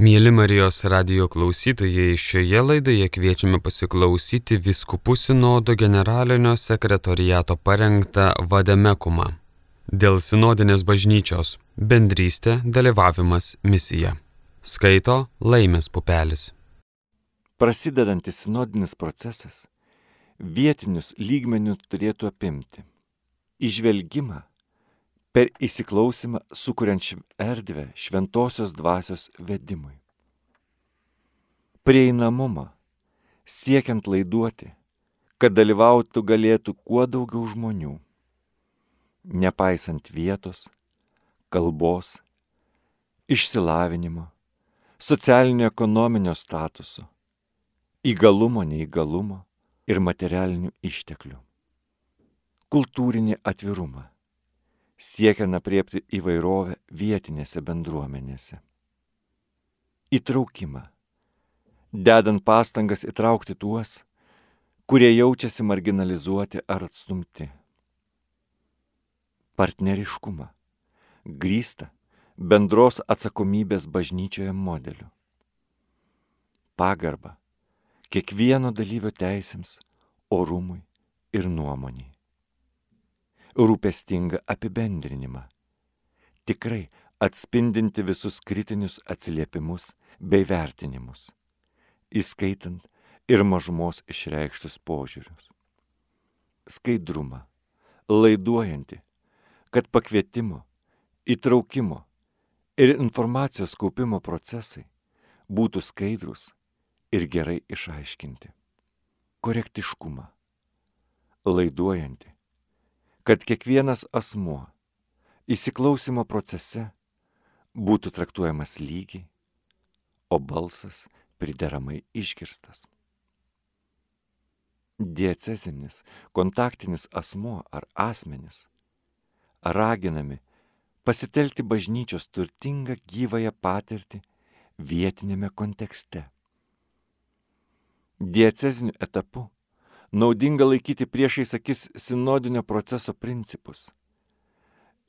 Mėly Marijos radio klausytojai, šioje laidoje kviečiame pasiklausyti Viskupų sinodo generalinio sekretoriato parengtą Vademekumą. Dėl sinodinės bažnyčios - bendrystė, dalyvavimas, misija. Skaito Laimės pupelis. Prasidedantis sinodinis procesas vietinius lygmenių turėtų apimti išvelgimą per įsiklausimą sukuriant erdvę šventosios dvasios vedimui. Prieinamumą, siekiant laiduoti, kad dalyvautų galėtų kuo daugiau žmonių, nepaisant vietos, kalbos, išsilavinimo, socialinio ekonominio statuso, įgalumo, neįgalumo ir materialinių išteklių. Kultūrinį atvirumą siekiant apriepti įvairovę vietinėse bendruomenėse. Įtraukimą. Dedant pastangas įtraukti tuos, kurie jaučiasi marginalizuoti ar atstumti. Partneriškumą. Grįsta bendros atsakomybės bažnyčioje modeliu. Pagarba kiekvieno dalyvio teisėms, orumui ir nuomoniai rūpestingą apibendrinimą. Tikrai atspindinti visus kritinius atsiliepimus bei vertinimus, įskaitant ir mažumos išreikštus požiūrius. Skaidrumą, laiduojanti, kad pakvietimo, įtraukimo ir informacijos kaupimo procesai būtų skaidrus ir gerai išaiškinti. Korektiškumą, laiduojanti, kad kiekvienas asmuo įsiklausimo procese būtų traktuojamas lygiai, o balsas prideramai išgirstas. Diecezinis, kontaktinis asmuo ar asmenis raginami pasitelkti bažnyčios turtingą gyvąją patirtį vietinėme kontekste. Dieceziniu etapu naudinga laikyti priešais akis sinodinio proceso principus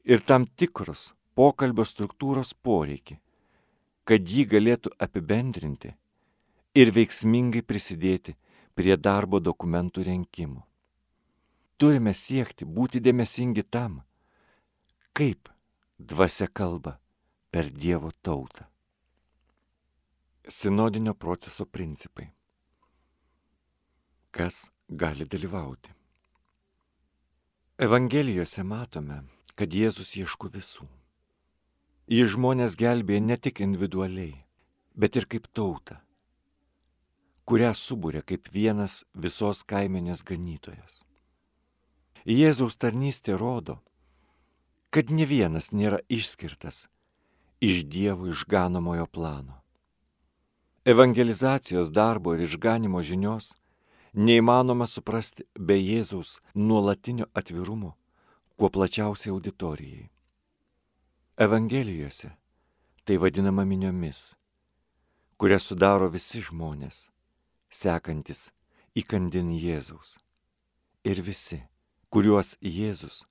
ir tam tikrus pokalbio struktūros poreikį, kad jį galėtų apibendrinti ir veiksmingai prisidėti prie darbo dokumentų renkimo. Turime siekti būti dėmesingi tam, kaip dvasia kalba per Dievo tautą. Sinodinio proceso principai. Kas gali dalyvauti. Evangelijose matome, kad Jėzus ieško visų. Jis žmonės gelbėja ne tik individualiai, bet ir kaip tauta, kurią subūrė kaip vienas visos kaimenės ganytojas. Jėzaus tarnystė rodo, kad ne vienas nėra išskirtas iš Dievo išganomojo plano. Evangelizacijos darbo ir išganimo žinios neįmanoma suprasti be Jėzaus nuolatinio atvirumo kuo plačiausiai auditorijai. Evangelijose tai vadinama miniomis, kurias sudaro visi žmonės, sekantis įkandin Jėzaus. Ir visi, kuriuos Jėzus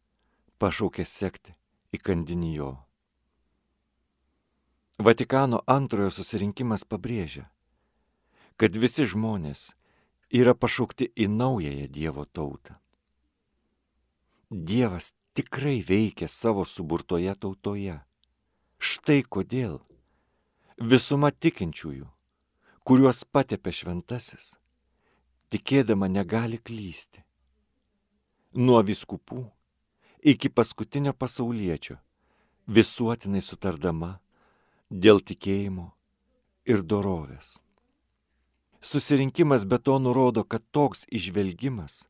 pašaukė sekti įkandin jo. Vatikano antrojo susirinkimas pabrėžia, kad visi žmonės yra pašaukti į naująją Dievo tautą. Dievas tikrai veikia savo suburtoje tautoje. Štai kodėl visuma tikinčiųjų, kuriuos patepė šventasis, tikėdama negali klysti. Nuo viskupų iki paskutinio pasaulietčio visuotinai sutardama dėl tikėjimo ir dorovės. Susirinkimas be to nurodo, kad toks išvelgimas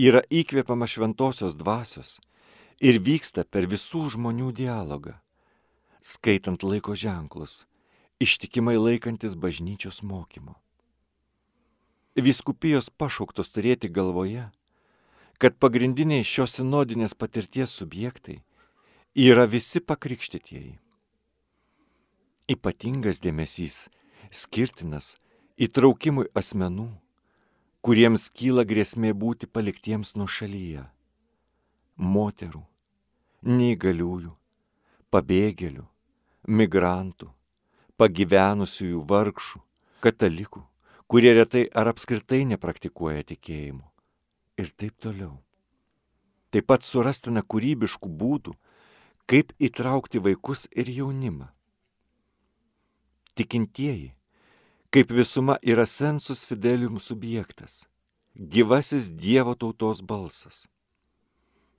yra įkvėpiamas šventosios dvasios ir vyksta per visų žmonių dialogą, skaitant laiko ženklus, ištikimai laikantis bažnyčios mokymo. Viskupijos pašauktos turėti galvoje, kad pagrindiniai šios sinodinės patirties subjektai yra visi pakrikštytieji. Ypatingas dėmesys skirtinas įtraukimui asmenų, kuriems kyla grėsmė būti paliktiems nuo šalyje - moterų, neįgaliųjų, pabėgėlių, migrantų, pagyvenusiųjų vargšų, katalikų, kurie retai ar apskritai nepraktikuoja tikėjimo. Ir taip toliau. Taip pat surastina kūrybiškų būdų, kaip įtraukti vaikus ir jaunimą. Tikintieji, kaip visuma yra sensus fidelium subjektas, gyvasis Dievo tautos balsas.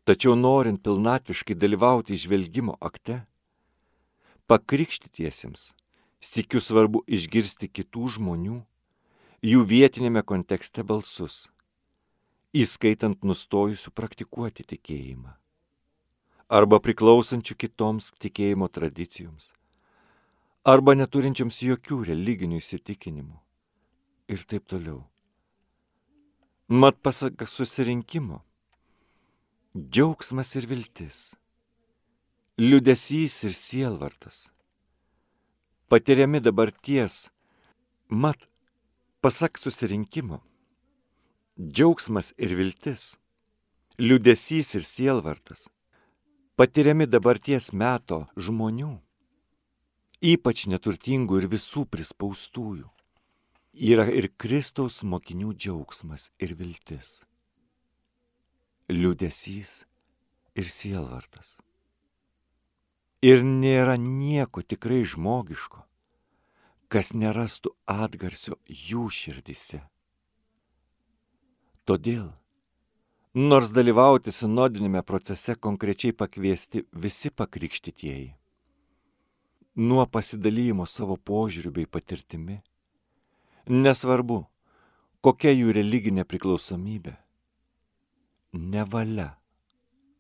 Tačiau norint pilnatviškai dalyvauti išvelgimo akte, pakrikštytiesiems, sikiu svarbu išgirsti kitų žmonių, jų vietinėme kontekste balsus įskaitant nustojusių praktikuoti tikėjimą arba priklausančių kitoms tikėjimo tradicijoms, arba neturinčiams jokių religinių įsitikinimų ir taip toliau. Mat pasak susirinkimo, džiaugsmas ir viltis, liudesys ir sielvartas, patiriami dabarties, mat pasak susirinkimo, džiaugsmas ir viltis, liudesys ir sielvartas, patiriami dabarties meto žmonių, ypač neturtingų ir visų prispaustųjų, yra ir Kristaus mokinių džiaugsmas ir viltis, liudesys ir sielvartas. Ir nėra nieko tikrai žmogiško, kas nerastų atgarsio jų širdise. Todėl, nors dalyvauti sinodinėme procese konkrečiai pakviesti visi pakrikštytieji, nuo pasidalymo savo požiūriu bei patirtimi, nesvarbu, kokia jų religinė priklausomybė, nevalia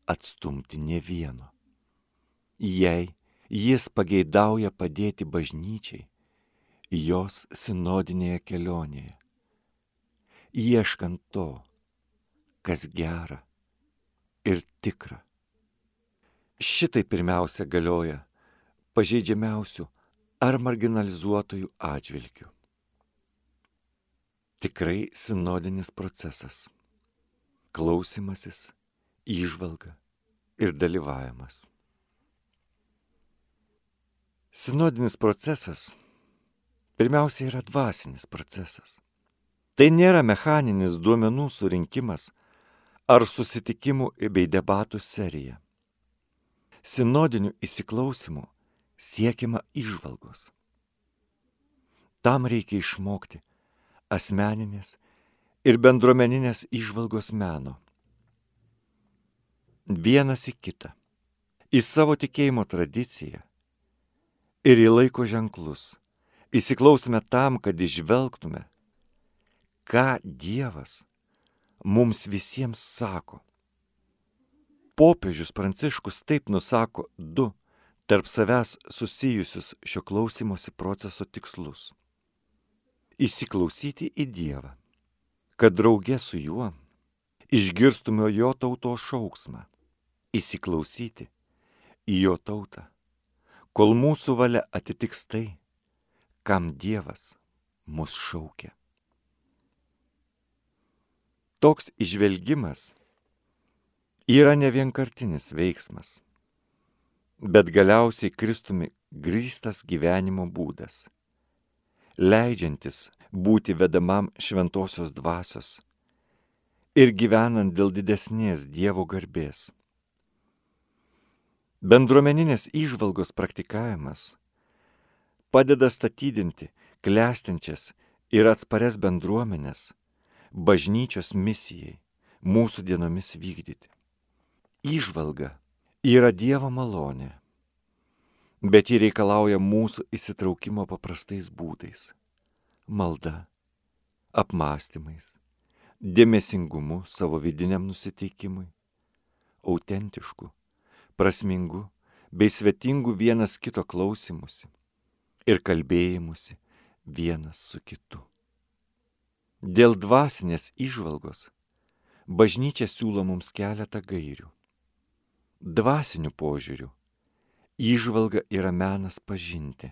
atstumti ne vieno. Jei jis pageidauja padėti bažnyčiai jos sinodinėje kelionėje ieškant to, kas gera ir tikra. Šitai pirmiausia galioja pažeidžiamiausių ar marginalizuotojų atžvilgių. Tikrai sinodinis procesas - klausimasis, išvalga ir dalyvavimas. Sinodinis procesas pirmiausia yra dvasinis procesas. Tai nėra mechaninis duomenų surinkimas ar susitikimų bei debatų serija. Sinodiniu įsiklausimu siekiama išvalgos. Tam reikia išmokti asmeninės ir bendruomeninės išvalgos meno. Vienas į kitą, į savo tikėjimo tradiciją ir į laiko ženklus. Įsiklausime tam, kad išvelgtume, ką Dievas mums visiems sako. Popiežius Pranciškus taip nusako du tarp savęs susijusius šio klausimosi proceso tikslus. Įsiklausyti į Dievą, kad draugė su juo išgirstume jo tautos šauksmą. Įsiklausyti į jo tautą, kol mūsų valia atitiks tai, kam Dievas mus šaukia. Toks išvelgimas yra ne vienkartinis veiksmas, bet galiausiai Kristumi grįstas gyvenimo būdas, leidžiantis būti vedamam šventosios dvasios ir gyvenant dėl didesnės Dievo garbės. Bendruomeninės išvalgos praktikavimas padeda statydinti klestinčias ir atsparias bendruomenės bažnyčios misijai mūsų dienomis vykdyti. Įžvalga yra Dievo malonė, bet ji reikalauja mūsų įsitraukimo paprastais būdais - malda, apmąstymais, dėmesingumu savo vidiniam nusiteikimui, autentišku, prasmingu bei svetingu vienas kito klausimusi ir kalbėjimusi vienas su kitu. Dėl dvasinės išvalgos bažnyčia siūlo mums keletą gairių. Dvasinių požiūrių išvalga yra menas pažinti,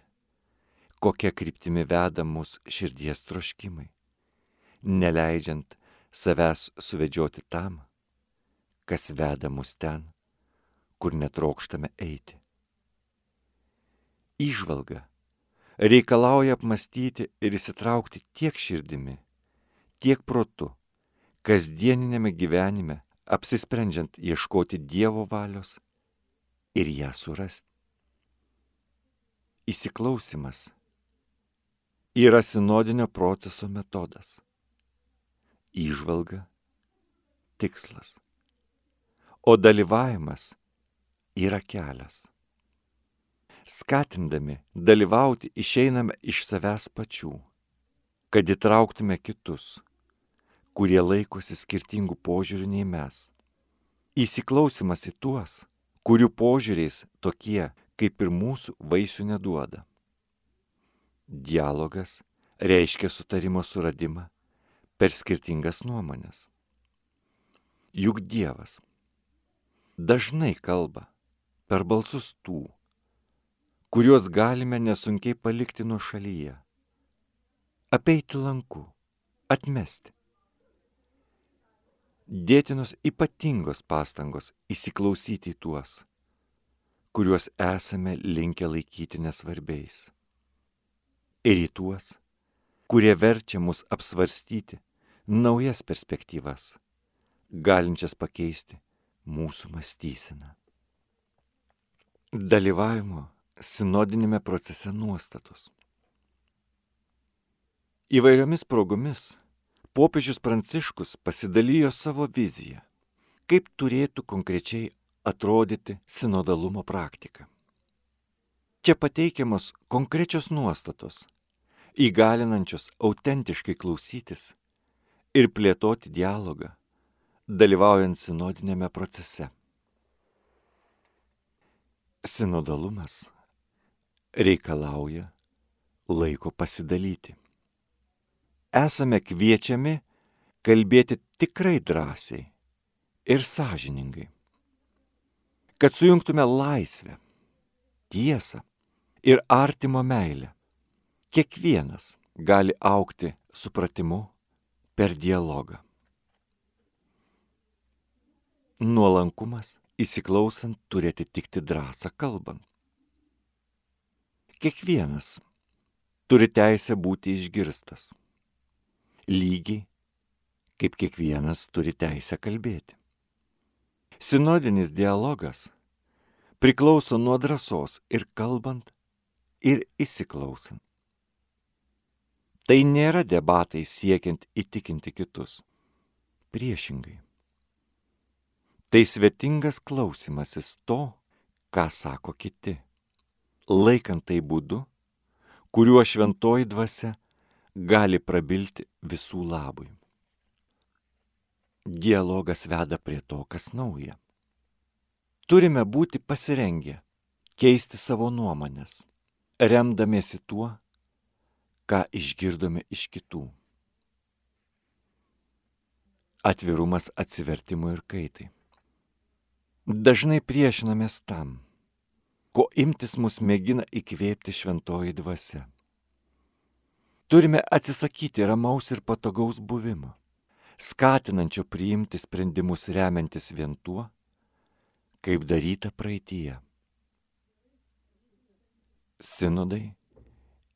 kokia kryptimi veda mus širdies troškimai, neleidžiant savęs suvedžioti tam, kas veda mus ten, kur netrokštame eiti. Išvalga reikalauja apmastyti ir įsitraukti tiek širdimi, tiek protu, kasdieninėme gyvenime, apsisprendžiant ieškoti Dievo valios ir ją surasti. Įsiklausimas yra sinodinio proceso metodas. Įžvalga, tikslas. O dalyvavimas yra kelias. Skatindami dalyvauti išeiname iš savęs pačių, kad įtrauktume kitus, kurie laikosi skirtingų požiūrių nei mes. Įsiklausimas į tuos, kurių požiūriais tokie kaip ir mūsų vaisių neduoda. Dialogas reiškia sutarimo suradimą per skirtingas nuomonės. Juk Dievas dažnai kalba per balsus tų, kuriuos galime nesunkiai palikti nuo šalyje, apeiti lanku, atmesti. Dėtinos ypatingos pastangos įsiklausyti į tuos, kuriuos esame linkę laikyti nesvarbiais. Ir į tuos, kurie verčia mus apsvarstyti naujas perspektyvas, galinčias pakeisti mūsų mąstyseną. Dalyvavimo sinodinėme procese nuostatos. Įvairiomis progomis popiežius Pranciškus pasidalijo savo viziją, kaip turėtų konkrečiai atrodyti sinodalumo praktika. Čia pateikiamos konkrečios nuostatos, įgalinančios autentiškai klausytis ir plėtoti dialogą, dalyvaujant sinodinėme procese. Sinodalumas reikalauja laiko pasidalyti. Esame kviečiami kalbėti tikrai drąsiai ir sąžiningai kad sujungtume laisvę, tiesą ir artimo meilę. Kiekvienas gali aukti supratimu per dialogą. Nuolankumas įsiklausant turi atitikti drąsą kalbant. Kiekvienas turi teisę būti išgirstas. Lygiai kaip kiekvienas turi teisę kalbėti. Sinodinis dialogas priklauso nuo drąsos ir kalbant, ir įsiklausant. Tai nėra debatai siekiant įtikinti kitus. Priešingai. Tai svetingas klausimasis to, ką sako kiti, laikant tai būdu, kuriuo šventoji dvasia gali prabilti visų labui dialogas veda prie to, kas nauja. Turime būti pasirengę keisti savo nuomonės, remdamiesi tuo, ką išgirdome iš kitų. Atvirumas atsivertimui ir kaitai. Dažnai priešinamės tam, ko imtis mus mėgina įkvėpti šventoji dvasia. Turime atsisakyti ramaus ir patogaus buvimo skatinančio priimti sprendimus remiantis vien tuo, kaip daryta praeitie. Sinodai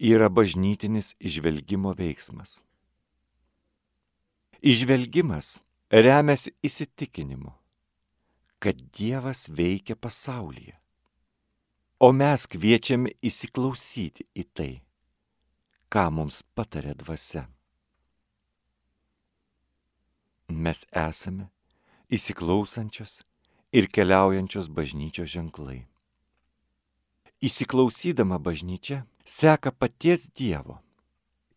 yra bažnytinis išvelgimo veiksmas. Išvelgimas remiasi įsitikinimu, kad Dievas veikia pasaulyje, o mes kviečiame įsiklausyti į tai, ką mums patarė dvasia mes esame įsiklausančios ir keliaujančios bažnyčios ženklai. Įsiklausydama bažnyčia seka paties Dievo,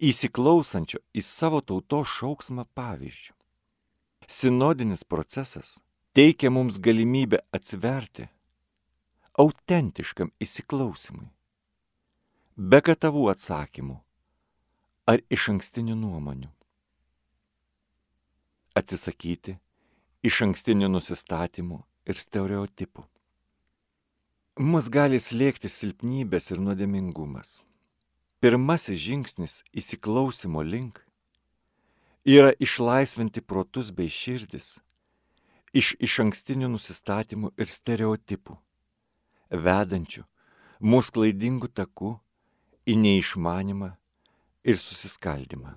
įsiklausančio į savo tautos šauksmą pavyzdžių. Sinodinis procesas teikia mums galimybę atsiverti autentiškam įsiklausimui, be gatavų atsakymų ar iš ankstinių nuomonių atsisakyti iš ankstinių nusistatymų ir stereotipų. Mus gali slėgti silpnybės ir nuodėmingumas. Pirmasis žingsnis įsiklausimo link yra išlaisvinti protus bei širdis iš iš ankstinių nusistatymų ir stereotipų, vedančių mūsų klaidingų takų į neišmanimą ir susiskaldimą.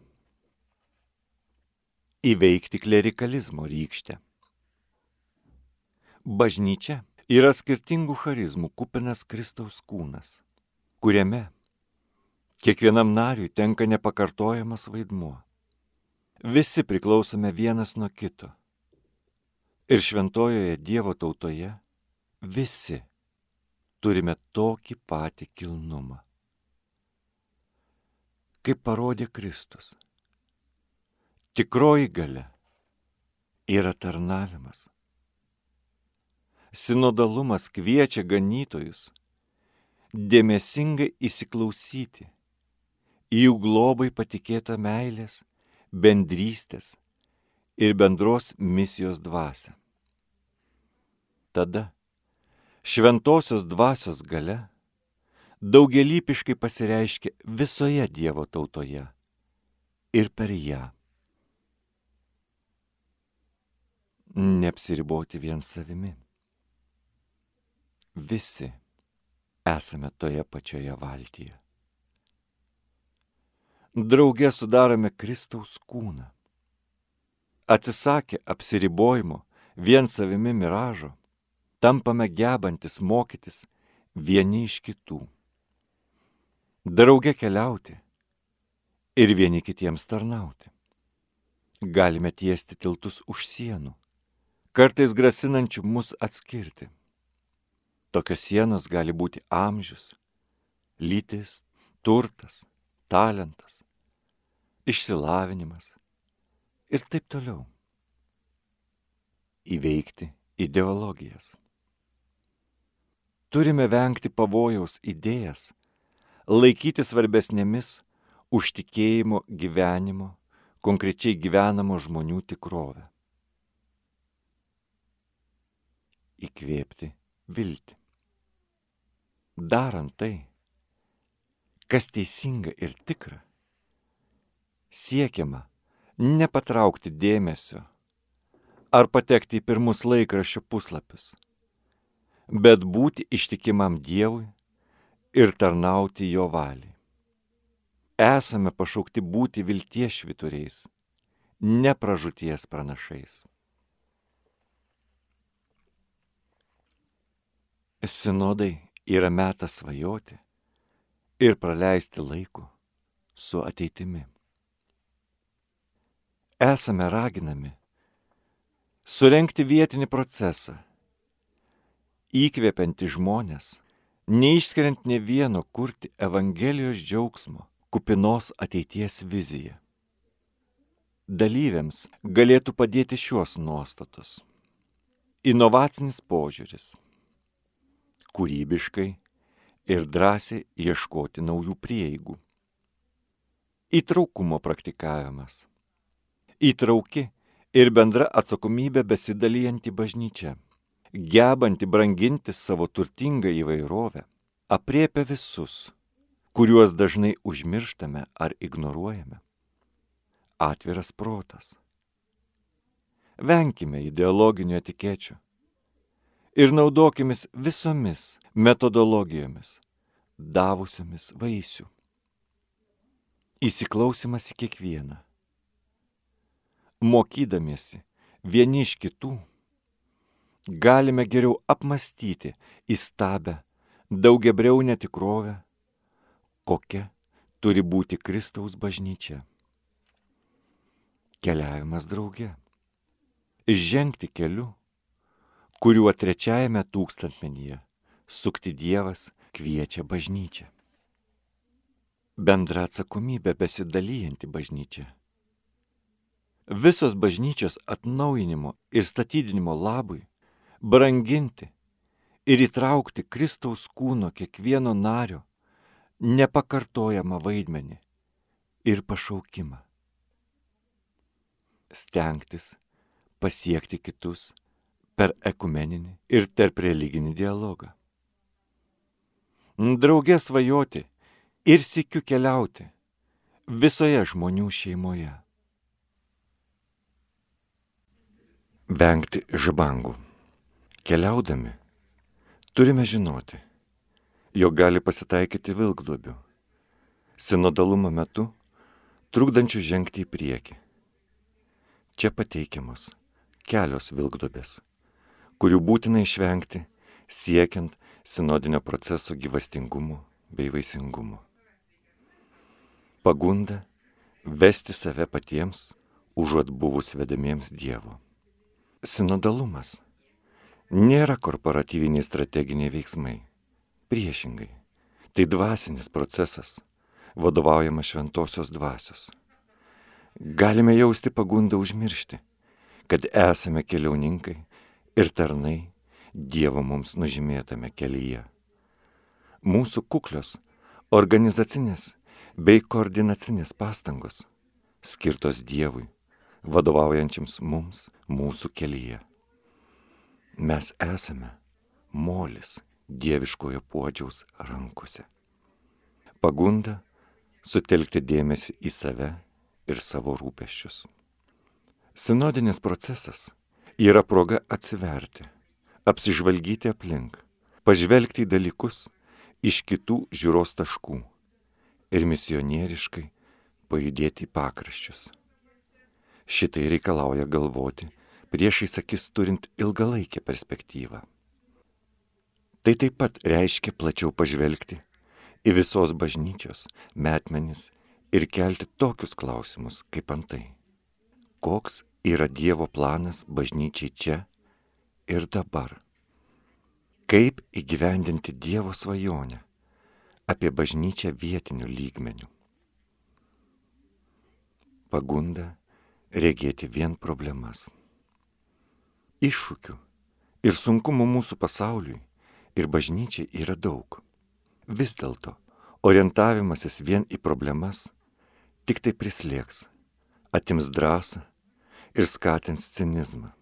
Įveikti klerikalizmo rykštę. Bažnyčia yra skirtingų charizmų kupinas Kristaus kūnas, kuriame kiekvienam nariui tenka nepakartojamas vaidmuo. Visi priklausome vienas nuo kito. Ir šventojoje Dievo tautoje visi turime tokį patį kilnumą. Kaip parodė Kristus. Tikroji gale yra tarnavimas. Sinodalumas kviečia ganytojus dėmesingai įsiklausyti į jų globai patikėtą meilės, bendrystės ir bendros misijos dvasę. Tada šventosios dvasios gale daugelypiškai pasireiškia visoje Dievo tautoje ir per ją. Neapsiriboti vien savimi. Visi esame toje pačioje valtyje. Drauge sudarome Kristaus kūną. Atsisakę apsiribojimo vien savimi miražo, tampame gebantis mokytis vieni iš kitų. Drauge keliauti ir vieni kitiems tarnauti. Galime tiesti tiltus už sienų, kartais grasinančių mus atskirti. Tokios sienos gali būti amžius, lytis, turtas, talentas, išsilavinimas ir taip toliau. Įveikti ideologijas. Turime vengti pavojaus idėjas, laikyti svarbesnėmis už tikėjimo gyvenimo, konkrečiai gyvenamo žmonių tikrovę. Įkvėpti viltį. Darant tai, kas teisinga ir tikra, siekiama nepatraukti dėmesio ar patekti į pirmus laikraščio puslapius bet būti ištikimam Dievui ir tarnauti jo valiai. Esame pašaukti būti vilties švituriais, ne pražūties pranašais. Sinodai yra metas svajoti ir praleisti laiko su ateitimi. Esame raginami surenkti vietinį procesą įkvepianti žmonės, neišskiriant ne vieno kurti Evangelijos džiaugsmo, kupinos ateities viziją. Dalyviams galėtų padėti šios nuostatos. Inovacinis požiūris. Kūrybiškai ir drąsiai ieškoti naujų prieigų. Įtraukumo praktikavimas. Įtrauki ir bendra atsakomybė besidalijantį bažnyčią gebanti branginti savo turtingą įvairovę, apriepia visus, kuriuos dažnai užmirštame ar ignoruojame. Atviras protas. Venkime ideologinių etikečių ir naudokimės visomis metodologijomis, davusiamis vaisių. Įsiklausimas į kiekvieną. Mokydamiesi vieni iš kitų galime geriau apmastyti įstabę, daugiabriaunę tikrovę, kokia turi būti Kristaus bažnyčia. Keliavimas drauge. Žengti keliu, kuriuo trečiajame tūkstantmenyje sukti Dievas kviečia bažnyčią. Bendra atsakomybė besidalyjanti bažnyčia. Visos bažnyčios atnaujinimo ir statydinimo labui branginti ir įtraukti Kristaus kūno kiekvieno nario nepakartojamą vaidmenį ir pašaukimą. Stengtis pasiekti kitus per ekumeninį ir tarp religinį dialogą. Draugė svajoti ir sikiu keliauti visoje žmonių šeimoje. Vengti žbangų. Keliaudami turime žinoti, jog gali pasitaikyti vilkduobių, sinodalumo metu, trukdančių žengti į priekį. Čia pateikiamos kelios vilkdobės, kurių būtina išvengti siekiant sinodinio proceso gyvastingumo bei vaisingumo. Pagunda vesti save patiems, užuot buvus vedamiems Dievo. Sinodalumas nėra korporatyviniai strateginiai veiksmai. Priešingai, tai dvasinis procesas, vadovaujamas šventosios dvasios. Galime jausti pagundą užmiršti, kad esame keliauninkai ir tarnai Dievo mums nužymėtame kelyje. Mūsų kuklios organizacinės bei koordinacinės pastangos skirtos Dievui, vadovaujančiams mums mūsų kelyje. Mes esame molis dieviškojo podžiaus rankose. Pagunda sutelkti dėmesį į save ir savo rūpeščius. Sinodinis procesas yra proga atsiverti, apsižvalgyti aplink, pažvelgti į dalykus iš kitų žiūros taškų ir misionieriškai pajudėti į pakraščius. Šitai reikalauja galvoti priešais akis turint ilgalaikę perspektyvą. Tai taip pat reiškia plačiau pažvelgti į visos bažnyčios metmenis ir kelti tokius klausimus kaip antai. Koks yra Dievo planas bažnyčiai čia ir dabar? Kaip įgyvendinti Dievo svajonę apie bažnyčią vietinių lygmenių? Pagunda regėti vien problemas. Iššūkių ir sunkumų mūsų pasauliui ir bažnyčiai yra daug. Vis dėlto orientavimasis vien į problemas tik tai prislėgs, atims drąsą ir skatins cinizmą.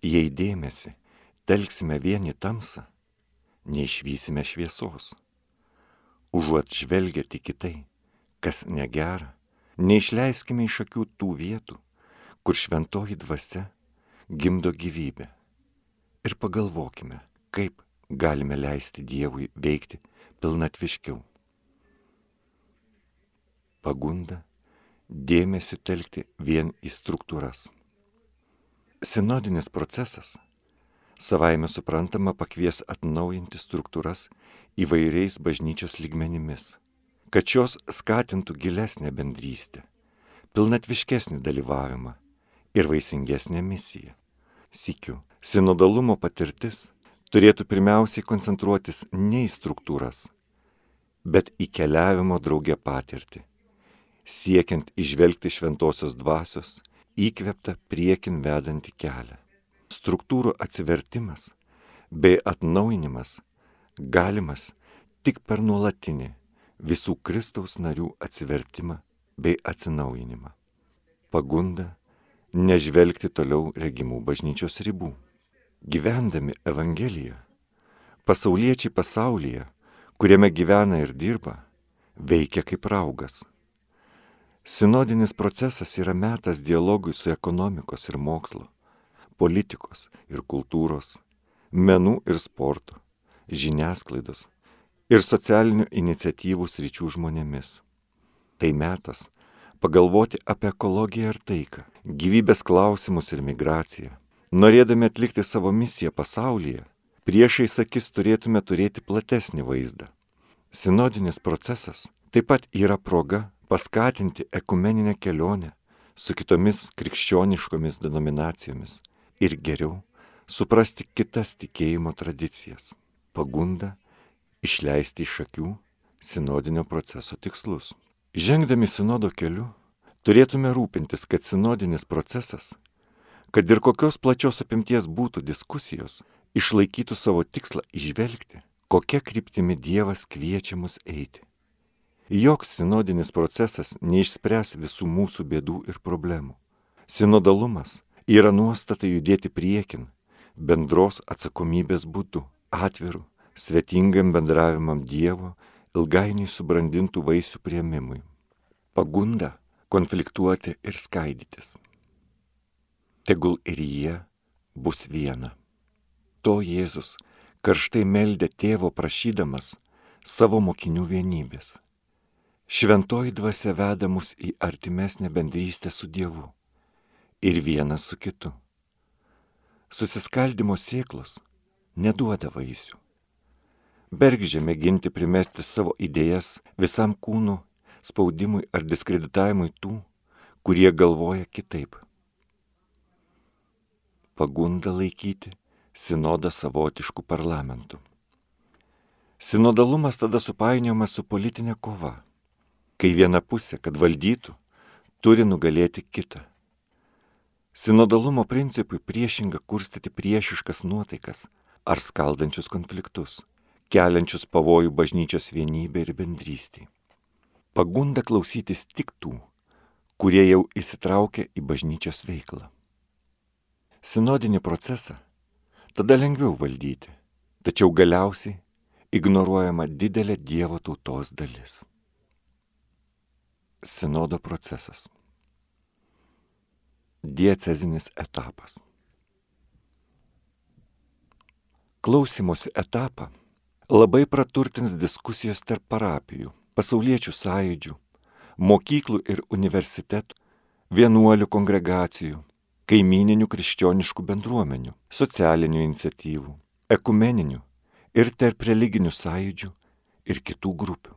Jei dėmesį telksime vien į tamsą, neišvysime šviesos. Užuot žvelgia tik į tai, kas negera, neišleiskime iš akių tų vietų, kur šventoji dvasia gimdo gyvybę. Ir pagalvokime, kaip galime leisti Dievui veikti pilnatviškiau. Pagunda dėmesį telkti vien į struktūras. Sinodinis procesas savaime suprantama pakvies atnaujinti struktūras įvairiais bažnyčios lygmenimis kad šios skatintų gilesnę bendrystę, pilnatviškesnį dalyvavimą ir vaisingesnę misiją. Sikiu, sinodalumo patirtis turėtų pirmiausiai koncentruotis ne į struktūras, bet į keliavimo draugę patirtį, siekiant išvelgti šventosios dvasios įkveptą priekin vedantį kelią. Struktūrų atsivertimas bei atnaujinimas galimas tik per nuolatinį visų Kristaus narių atsivertimą bei atsinaujinimą. Pagunda nežvelgti toliau regimų bažnyčios ribų. Gyvendami Evangeliją, pasauliečiai pasaulyje, kuriame gyvena ir dirba, veikia kaip raugas. Sinodinis procesas yra metas dialogui su ekonomikos ir mokslo, politikos ir kultūros, menų ir sporto, žiniasklaidos ir socialinių iniciatyvų sričių žmonėmis. Tai metas pagalvoti apie ekologiją ir taiką, gyvybės klausimus ir migraciją. Norėdami atlikti savo misiją pasaulyje, priešais akis turėtume turėti platesnį vaizdą. Sinodinis procesas taip pat yra proga paskatinti ekumeninę kelionę su kitomis krikščioniškomis denominacijomis ir geriau suprasti kitas tikėjimo tradicijas. Pagunda išleisti iš akių sinodinio proceso tikslus. Žengdami sinodo keliu, turėtume rūpintis, kad sinodinis procesas, kad ir kokios plačios apimties būtų diskusijos, išlaikytų savo tikslą išvelgti, kokia kryptimi Dievas kviečia mus eiti. Joks sinodinis procesas neišspręs visų mūsų bėdų ir problemų. Sinodalumas yra nuostata judėti priekin, bendros atsakomybės būdu, atviru, svetingam bendravimam Dievo, ilgainiui subrandintų vaisių prieimimui. Pagunda konfliktuoti ir skaidytis. Tegul ir jie bus viena. To Jėzus karštai meldė tėvo prašydamas savo mokinių vienybės. Šventoji dvasia veda mus į artimesnę bendrystę su Dievu ir vienas su kitu. Susiskaldimo sėklos neduoda vaisių. Bergždžia mėginti primesti savo idėjas visam kūnu, spaudimui ar diskreditavimui tų, kurie galvoja kitaip. Pagunda laikyti sinodą savotiškų parlamentų. Sinodalumas tada supainiojamas su politinė kova kai viena pusė, kad valdytų, turi nugalėti kitą. Sinodalumo principui priešinga kurstyti priešiškas nuotaikas ar skaldančius konfliktus, keliančius pavojų bažnyčios vienybė ir bendrystė. Pagunda klausytis tik tų, kurie jau įsitraukia į bažnyčios veiklą. Sinodinį procesą tada lengviau valdyti, tačiau galiausiai ignoruojama didelė Dievo tautos dalis. Sinodo procesas. Diecezinis etapas. Klausimosi etapą labai praturtins diskusijos tarp parapijų, pasauliečių sąjūdžių, mokyklų ir universitetų, vienuolių kongregacijų, kaimininių krikščioniškų bendruomenių, socialinių iniciatyvų, ekumeninių ir tarp religinių sąjūdžių ir kitų grupių.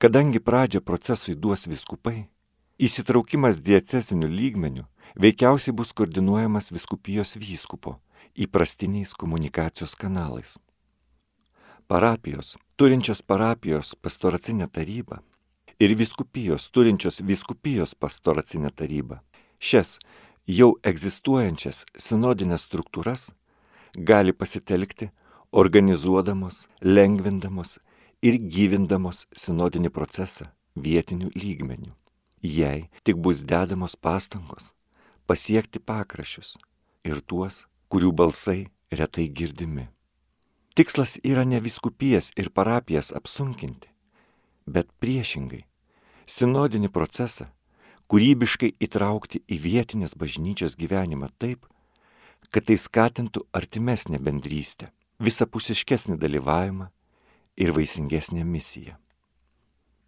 Kadangi pradžią procesui duos viskupai, įsitraukimas diecesinių lygmenių veikiausiai bus koordinuojamas viskupijos vyskupo įprastiniais komunikacijos kanalais. Parapijos, turinčios parapijos pastoracinę tarybą ir viskupijos, turinčios viskupijos pastoracinę tarybą, šias jau egzistuojančias sinodinės struktūras gali pasitelkti organizuodamos, lengvindamos ir gyvindamos sinodinį procesą vietinių lygmenių, jei tik bus dedamos pastangos pasiekti pakrašius ir tuos, kurių balsai retai girdimi. Tikslas yra ne viskupijas ir parapijas apsunkinti, bet priešingai - sinodinį procesą kūrybiškai įtraukti į vietinės bažnyčios gyvenimą taip, kad tai skatintų artimesnę bendrystę, visapusiškesnį dalyvavimą ir vaisingesnė misija.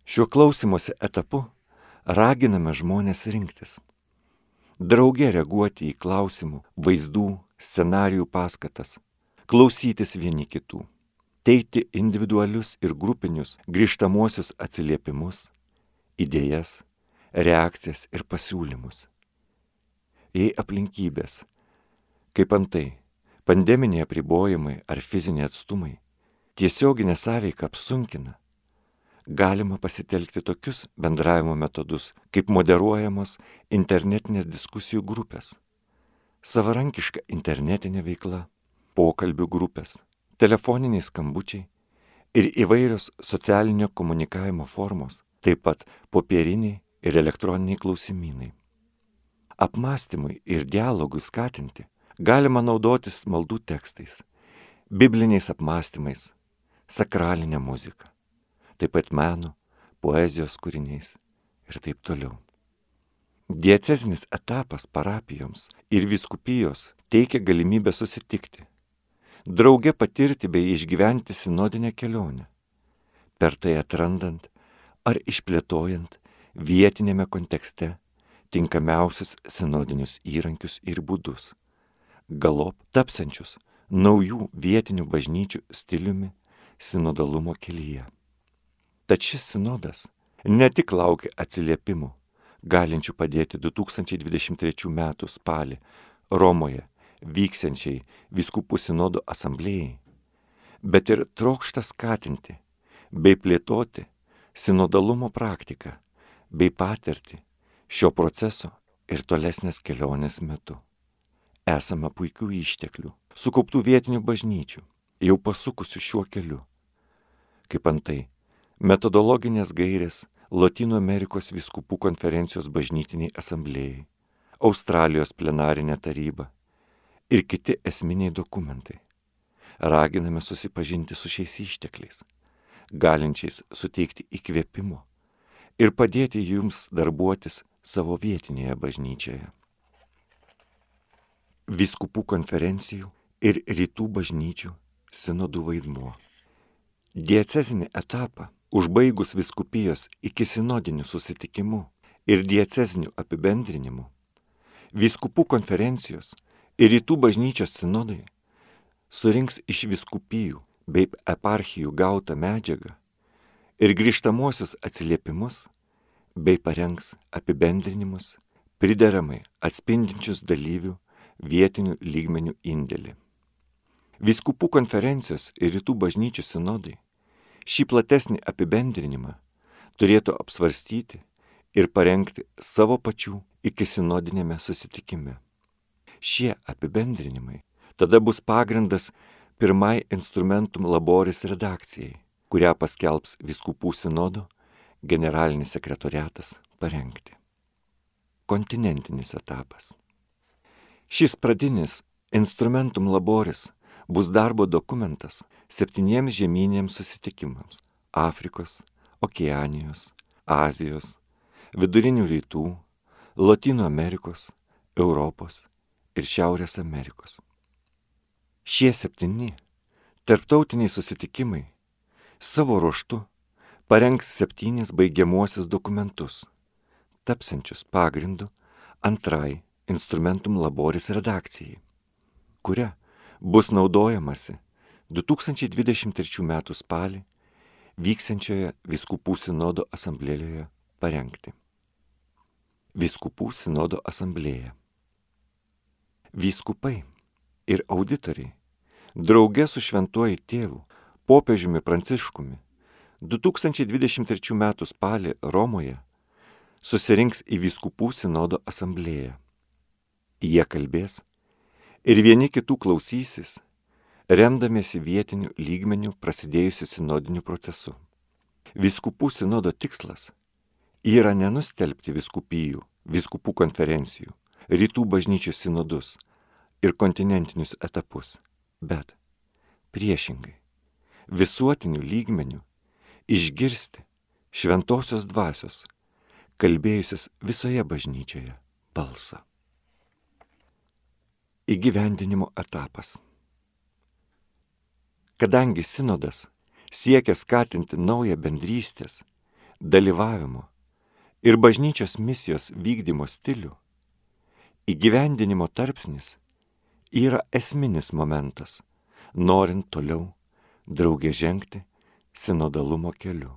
Šiuo klausimuose etapu raginame žmonės rinktis. Drauge reaguoti į klausimų, vaizdų, scenarijų paskatas, klausytis vieni kitų, teikti individualius ir grupinius grįžtamuosius atsiliepimus, idėjas, reakcijas ir pasiūlymus. Jei aplinkybės, kaip antai, pandeminiai apribojimai ar fiziniai atstumai tiesioginė sąveika apsunkina, galima pasitelkti tokius bendravimo metodus, kaip moderuojamos internetinės diskusijų grupės, savarankiška internetinė veikla, pokalbių grupės, telefoniniai skambučiai ir įvairios socialinio komunikavimo formos, taip pat popieriniai ir elektroniniai klausimynai. Apmąstymui ir dialogui skatinti galima naudotis maldų tekstais, bibliniais apmąstymais, sakralinę muziką, taip pat meno, poezijos kūriniais ir taip toliau. Diecezinis etapas parapijoms ir viskupijos teikia galimybę susitikti, drauge patirti bei išgyventi sinodinę kelionę, per tai atrandant ar išplėtojant vietinėme kontekste tinkamiausius sinodinius įrankius ir būdus, galop tapsančius naujų vietinių bažnyčių stiliumi sinodalumo kelyje. Tad šis sinodas ne tik laukia atsiliepimų, galinčių padėti 2023 m. spalį Romoje vyksiančiai viskupų sinodo asamblėjai, bet ir trokšta skatinti bei plėtoti sinodalumo praktiką bei patirtį šio proceso ir tolesnės kelionės metu. Esama puikių išteklių, sukauptų vietinių bažnyčių, jau pasukusių šiuo keliu kaip antai metodologinės gairės Latino Amerikos viskupų konferencijos bažnytiniai asamblėjai, Australijos plenarinė taryba ir kiti esminiai dokumentai. Raginame susipažinti su šiais ištekliais, galinčiais suteikti įkvėpimo ir padėti jums darbuotis savo vietinėje bažnyčioje. Viskupų konferencijų ir rytų bažnyčių sinodų vaidmuo. Diecezinį etapą užbaigus viskupijos iki sinodinių susitikimų ir diecezinių apibendrinimų, viskupų konferencijos ir rytų bažnyčios sinodai surinks iš viskupijų bei eparchijų gautą medžiagą ir grįžtamuosius atsiliepimus bei parengs apibendrinimus prideramai atspindinčius dalyvių vietinių lygmenių indėlį. Viskupų konferencijos ir rytų bažnyčių sinodai šį platesnį apibendrinimą turėtų apsvarstyti ir parengti savo pačių iki sinodinėme susitikime. Šie apibendrinimai tada bus pagrindas pirmai instrumentum laboris redakcijai, kurią paskelbs viskupų sinodo generalinis sekretoriatas parengti. Kontinentinis etapas. Šis pradinis instrumentum laboris bus darbo dokumentas septyniems žemynėms susitikimams - Afrikos, Okeanijos, Azijos, Vidurinių rytų, Latino Amerikos, Europos ir Šiaurės Amerikos. Šie septyni tarptautiniai susitikimai savo ruoštu parengs septynis baigiamuosius dokumentus, tapsiančius pagrindu antrai instrumentum laboris redakcijai, kuria bus naudojamasi 2023 m. spalį vyksiančioje Viskupų sinodo asamblėjoje parengti. Viskupų sinodo asamblėja. Vyskupai ir auditoriai drauge su šventuoju tėvu, popiežiumi Pranciškumi, 2023 m. spalį Romoje susirinks į Viskupų sinodo asamblėją. Jie kalbės ir vieni kitų klausysis, remdamiesi vietiniu lygmeniu prasidėjusiu sinodiniu procesu. Viskupų sinodo tikslas yra nenustelbti viskupijų, viskupų konferencijų, rytų bažnyčių sinodus ir kontinentinius etapus, bet priešingai visuotiniu lygmeniu išgirsti šventosios dvasios, kalbėjusios visoje bažnyčioje balsą. Įgyvendinimo etapas. Kadangi sinodas siekia skatinti naują bendrystės, dalyvavimo ir bažnyčios misijos vykdymo stilių, įgyvendinimo tarpsnis yra esminis momentas, norint toliau draugė žengti sinodalumo keliu.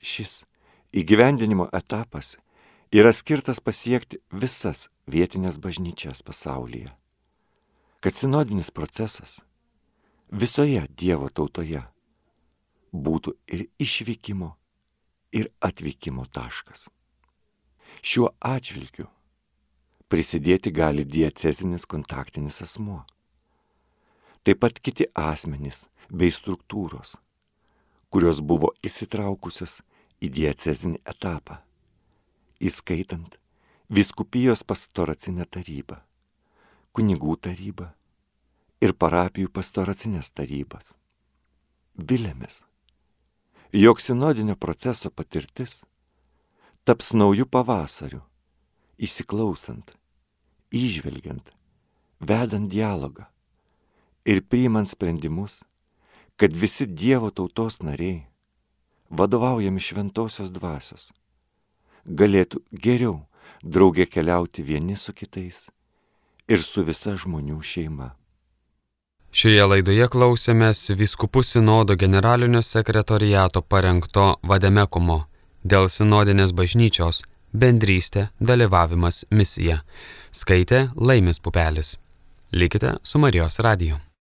Šis įgyvendinimo etapas yra skirtas pasiekti visas vietinės bažnyčias pasaulyje. Kad sinodinis procesas visoje Dievo tautoje būtų ir išvykimo, ir atvykimo taškas. Šiuo atžvilgiu prisidėti gali diecezinis kontaktinis asmuo. Taip pat kiti asmenys bei struktūros, kurios buvo įsitraukusios į diecezinį etapą įskaitant viskupijos pastoracinę tarybą, kunigų tarybą ir parapijų pastoracinės tarybas. Vilėmės, jog sinodinio proceso patirtis taps naujų pavasarių, įsiklausant, išvelgiant, vedant dialogą ir priimant sprendimus, kad visi Dievo tautos nariai, vadovaujami šventosios dvasios, galėtų geriau draugė keliauti vieni su kitais ir su visa žmonių šeima. Šioje laidoje klausėmės Viskupų sinodo generalinio sekretoriato parengto vademekumo dėl sinodinės bažnyčios bendrystė, dalyvavimas, misija. Skaitė Laimis Pupelis. Likite su Marijos radiju.